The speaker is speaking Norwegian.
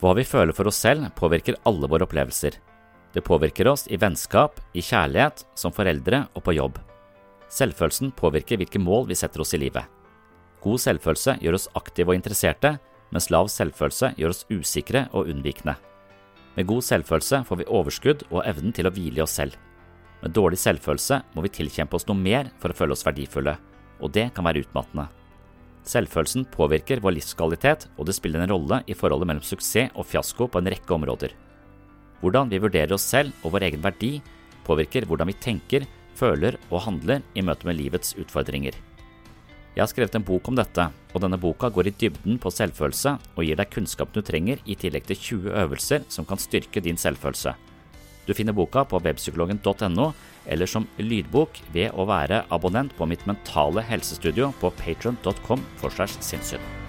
Hva vi føler for oss selv, påvirker alle våre opplevelser. Det påvirker oss i vennskap, i kjærlighet, som foreldre og på jobb. Selvfølelsen påvirker hvilke mål vi setter oss i livet. God selvfølelse gjør oss aktive og interesserte, mens lav selvfølelse gjør oss usikre og unnvikende. Med god selvfølelse får vi overskudd og evnen til å hvile i oss selv. Med dårlig selvfølelse må vi tilkjempe oss noe mer for å føle oss verdifulle, og det kan være utmattende. Selvfølelsen påvirker vår livskvalitet, og det spiller en rolle i forholdet mellom suksess og fiasko på en rekke områder. Hvordan vi vurderer oss selv og vår egen verdi, påvirker hvordan vi tenker, føler og handler i møte med livets utfordringer. Jeg har skrevet en bok om dette, og denne boka går i dybden på selvfølelse og gir deg kunnskapen du trenger i tillegg til 20 øvelser som kan styrke din selvfølelse. Du finner boka på webpsykologen.no eller som lydbok ved å være abonnent på mitt mentale helsestudio på patron.com for sinnssyn.